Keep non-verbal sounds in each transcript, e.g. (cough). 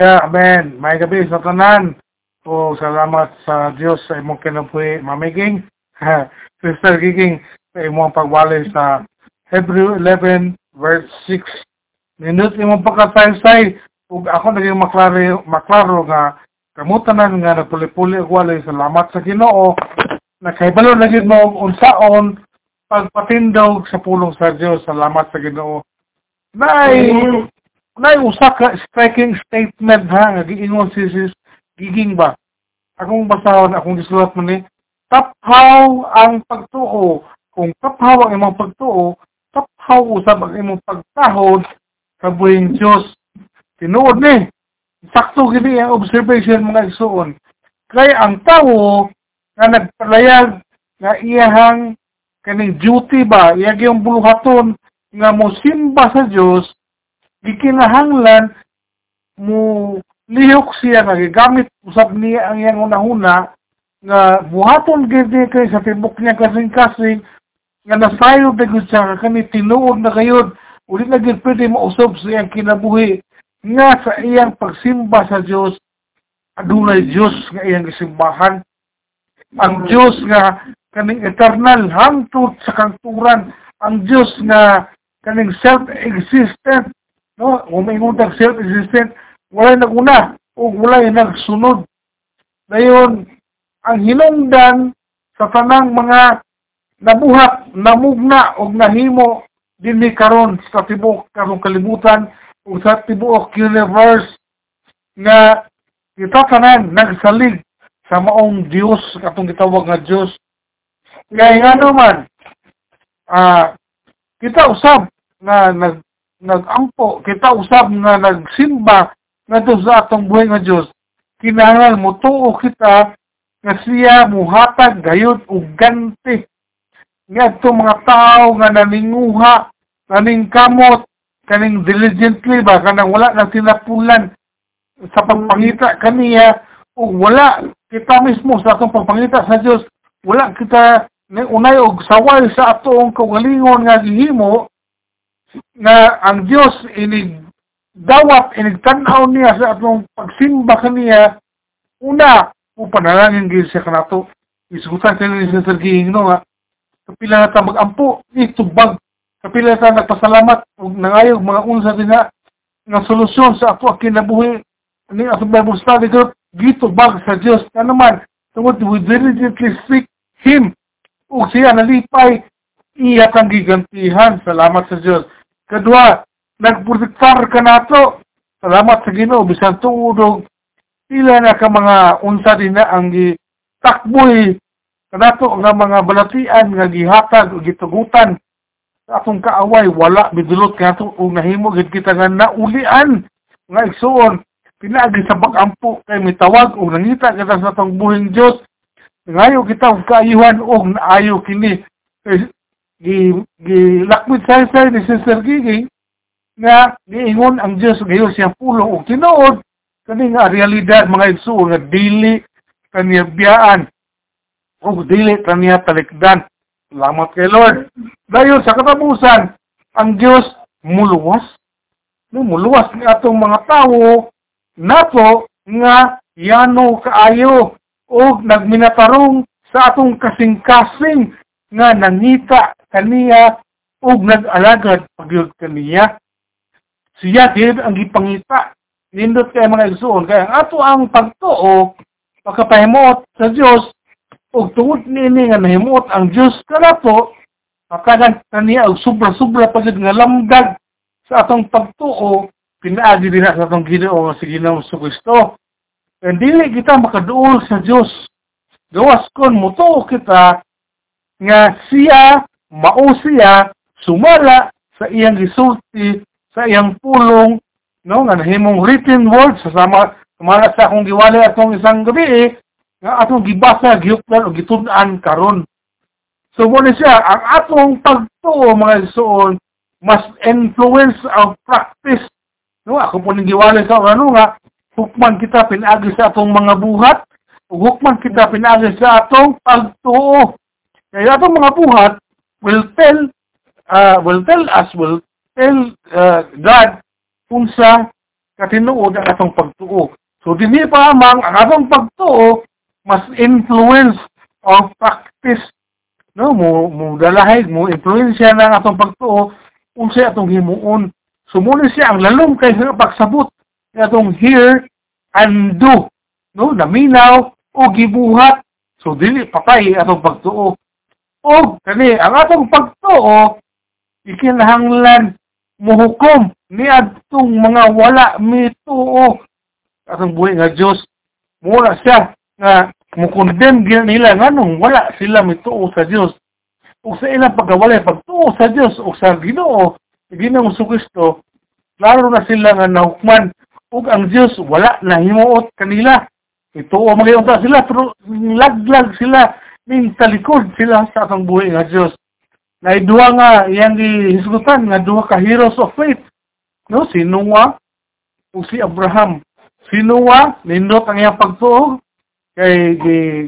Yeah, amen. May gabi sa tanan. O salamat sa Dios sa imong kinabuhi, mamiging. (laughs) Sister Giging, sa imong pagwali sa Hebrew 11 verse 6. Nindot imong pagkasaysay ug ako naging maklaro maklaro nga kamutanan nga nagpuli-puli og walay salamat sa Ginoo nakahibalo na gyud mo unsaon pagpatindog sa pulong sa Dios salamat sa Ginoo. Nay nay usa ka striking statement ha nga giingon si sis giging ba? Akong basahon akong gisulat mo ni taphaw ang pagtuo. Kung taphaw ang imong pagtuo taphaw usab ang imong pagtahod sa buhing Dios tinuod ni. Sakto gini ang observation mga igsuon. Kay ang tawo nga nagpalayag nga iyahang kaning duty ba? Iyang yung buluhaton nga mo simba sa Dios gikinahanglan mo lihok siya nga gigamit usab niya ang iyang unahuna nga buhaton gid kay sa tibok niya kasing-kasing nga nasayo gud siya kani tinuod na kayod uli na gid pwede mausab sa iyang kinabuhi nga sa iyang pagsimba sa Dios adunay Dios nga iyang gisimbahan. Ang Dios nga kaning eternal hangtod sa kangturan. Ang Dios nga kaning self-existent no umingon tag self-existent wala naguna o wala nagsunod. Dayon ang hinungdan sa tanang mga nabuhat namugna og nahimo dinhi karon sa tibuok. Karong kalibutan o sa tibuok universe nga kita tanan nagsalig sa maong Dios katong gitawag nga Dios kay nga naman ah kita usab nga nag nagampo. Kita usab nga nagsimba ngadto sa atong buhay nga Dios kinahanglan mo tuo kita nga siya muhatag gayud og ganti. Ngadto mga tao nga naninguha naning kamot kaning diligently ba kanang wala na tinapulan sa pagpangita kaniya o wala kita mismo sa atong pagpangita sa Dios wala kita unay og saway sa atong kaugalingon nga gihimo nga ang Dios inig dawat inig tan-aw niya sa atong pagsimba kaniya una o panalangin gid siya kanato isugutan sa ni sa sergihing no nga. Kapila na ta magampo ni tubag. Kapila na ta nagpasalamat ug nangayog mga unsa din nga solusyon sa ato kinabuhi ni atong Bible study group gitubag sa Dios na naman. Tungod we diligently seek Him. Ug siya nalipay iya kang gigantihan. Salamat sa Dios Kadua, nagprotektar ka nato. Salamat sa Ginoo bisan tuudog pila na ka mga unsa din na ang gitakboy kanato nga mga balatian nga gihatag o gitugutan sa atong kaaway wala bidulot kanato ug nahimo gid kita nga naulian nga igsuon pinaagi sa bagampo kay mitawag og nangita kita sa atong buhing Dios ngayo kita og kaayuhan og naayo kini gi gilakmit sa sa ni Sister Gigi nga giingon ang Dios gayon siya pulo og tinuod kani nga realidad mga igsuon nga dili kaniya biyaan ug dili kaniya talikdan. Salamat kay Lord. Dayon sa katapusan ang Dios muluwas. No muluwas ni atong mga tawo nato nga yano kaayo og nagminatarong sa atong kasing-kasing nga nangita kaniya ug nag-alagad pagyud kaniya. Siya gid ang gipangita nindot kay mga igsoon kay ato ang pagtuo pagkapahimuot sa Dios ug tungod niini nga nahimuot ang Dios kanato makagan kaniya og sobra-sobra pagid nga lamdag sa atong pagtuo pinaagi din sa atong Ginoo si Ginoo sa Kristo. And dili kita makaduol sa Dios. Gawas kon mutuo kita nga siya mao siya sumala sa iyang gisulti sa iyang pulong no nga nahimong written word sa sama kumala sa akong giwali atong isang gabi eh, nga atong gibasa gihuplan o gitud-an karon. So mo siya ang atong pagtuo mga isuon mas influence ang practice. No ako po ning giwali sa ano nga hukman kita pinagi sa atong mga buhat ug hukman kita pinagi sa atong pagtuo kaya atong mga buhat will tell uh, will tell us will tell uh, God unsa katinuod ang atong pagtuo. So dinhi pa amang ang atong pagtuo mas influence or practice. No mo mo dalahay mo influensya ng atong pagtuo unsay atong himuon. Sumuli siya ang lalom kay sa pagsabot ng atong hear and do. No naminaw o gibuhat. So dili patay atong pagtuo o kani ang atong pagtuo ikinahanglan muhukom ni adtong mga wala mituo. Atong buhi nga Dios mura siya nga mukondem gyud nila nganong wala sila mituo sa Dios ug sa ilang pagkawala pagtuo sa Dios ug sa Ginoo Ginoong Kristo klaro na sila nga nahukman. Ug ang Dios wala na himuot kanila. Ituo magyunta sila pero laglag sila ning talikod sila sa atong buhi nga Dios na duha nga iyang gihisgutan nga duha ka heroes of faith. No si Noah si Abraham. Si Noah nindot ang iyang pagtuo. Kay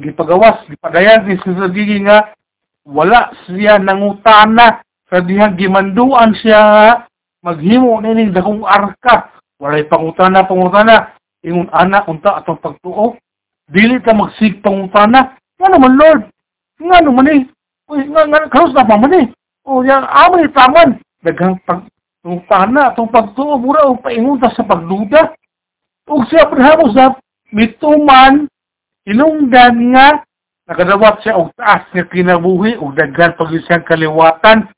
gipagawas gipadayan ni Sister Gigi nga wala siya nangutana sa dihang gimanduan siya maghimo nining dakong arka. Walay pangutana pangutana. Ingon ana unta atong pagtuo? Dili ta magsig pangutana nga naman Lord nga naman eh uy nga nga karos na pa man eh o yan amay taman daghang pag pangutana atong pagtuo mura og paingon ta sa pagduda ug si Abraham usab mituman Hinungdan nga nakadawat siya og taas nga kinabuhi ug daghan pag siyang kaliwatan.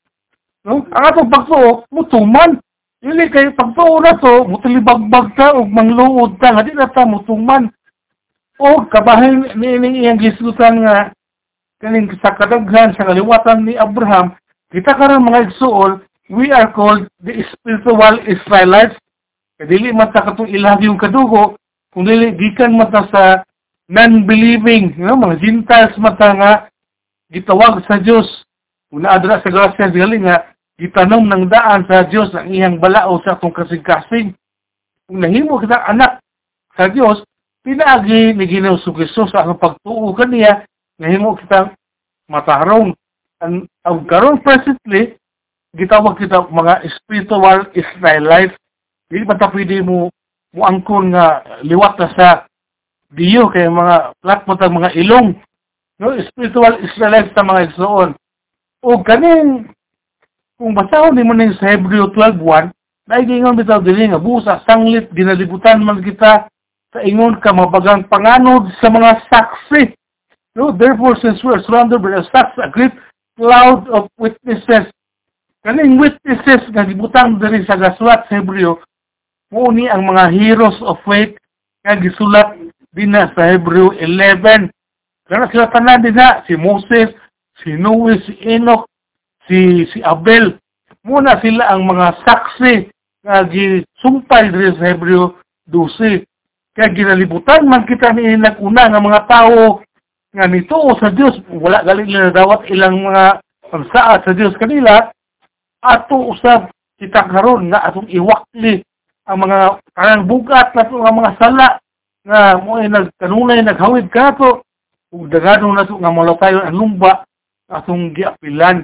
No? Ang atong pagtuo mutuman. Dili kay pagtuo na to mutilibagbag ta og mangluod ta nga di na ta mutuman. O kabahin ni ining iyang gisgutan nga kaning sa kadaghan sa kaliwatan ni Abraham kita karon mga igsuol we are called the spiritual Israelites kadili man ta katong ilahi yung kadugo kung dili gikan man sa non-believing, you know, mga Gentiles mata nga gitawag sa Dios. Una adra sa grasya galing nga gitanom ng daan sa Dios ang iyang balao sa atong kasing-kasing. Kung nahimo kita anak sa Dios, pinaagi ni Ginoo Kristo sa atong pagtuo kaniya, nahimo kita matarong. Ang, ang karon presently, gitawag kita mga spiritual Israelites. Hindi ta pwede mo muangkon nga liwat na sa diyo kay mga platmot ang mga ilong no spiritual Israelites sa mga igsoon o kaning kung basahon nimo ning sa Hebreo 12:1 naigingon bitaw dili nga busa sanglit ginalibutan man kita sa ingon ka mabagang panganod sa mga saksi no therefore since we are surrounded by such a great cloud of witnesses kaning witnesses nga gibutang diri sa gasulat sa Hebreo mo ni ang mga heroes of faith nga gisulat dina sa Hebreo 11. Kana sila tanan dina, si Moses, si Noe, si Enoch, si si Abel. Muna sila ang mga saksi nga gisumpay diri sa Hebreo 12. Kaya ginalibutan man kita ni naguna nga mga tao nga nito sa Dios wala gali nila dawat ilang mga pagsaad sa Dios kanila ato usab kita karon nga atong iwakli ang mga kanang bugat na nga mga sala nga mo ay nagkanunay naghawid kato ug dagano na to nga malakayon ang lumba atong giapilan.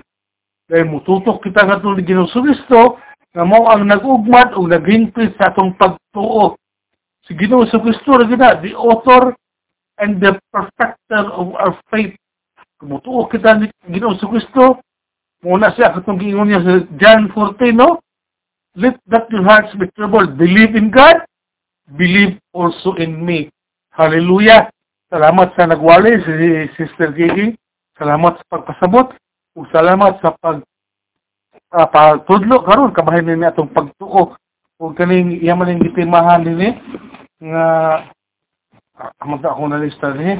Dahil mututok kita nga ni Ginoo Kristo nga mao ang nagugmad ug naghingpit sa atong pagtuo. Si Ginoo Kristo ra gina the author and the perfecter of our faith kumutuo kita ni Ginoo Kristo mo na siya katong giingon niya sa John 14 no let that your hearts be troubled believe in God believe also in me. Hallelujah! Salamat sa nagwali si Sister Gigi. Salamat sa pagpasabot. Ug salamat sa pag uh, pagtudlo karon kabahin ni atong pagtuo ug kaning iya man ning gitimahan dinhi nga uh, ako na lista dinhi.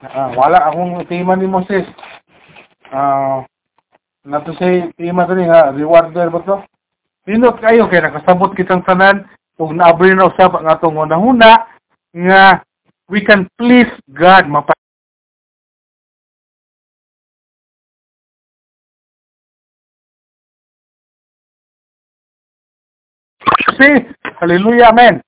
Uh, wala akong tema ni Moses. Ah uh, nato say tema dinhi ha rewarder ba to? Pindot kayo kay nakasabot kitang tanan ug naabri na usab ang atong una nga we can please God mapa Hallelujah, amen.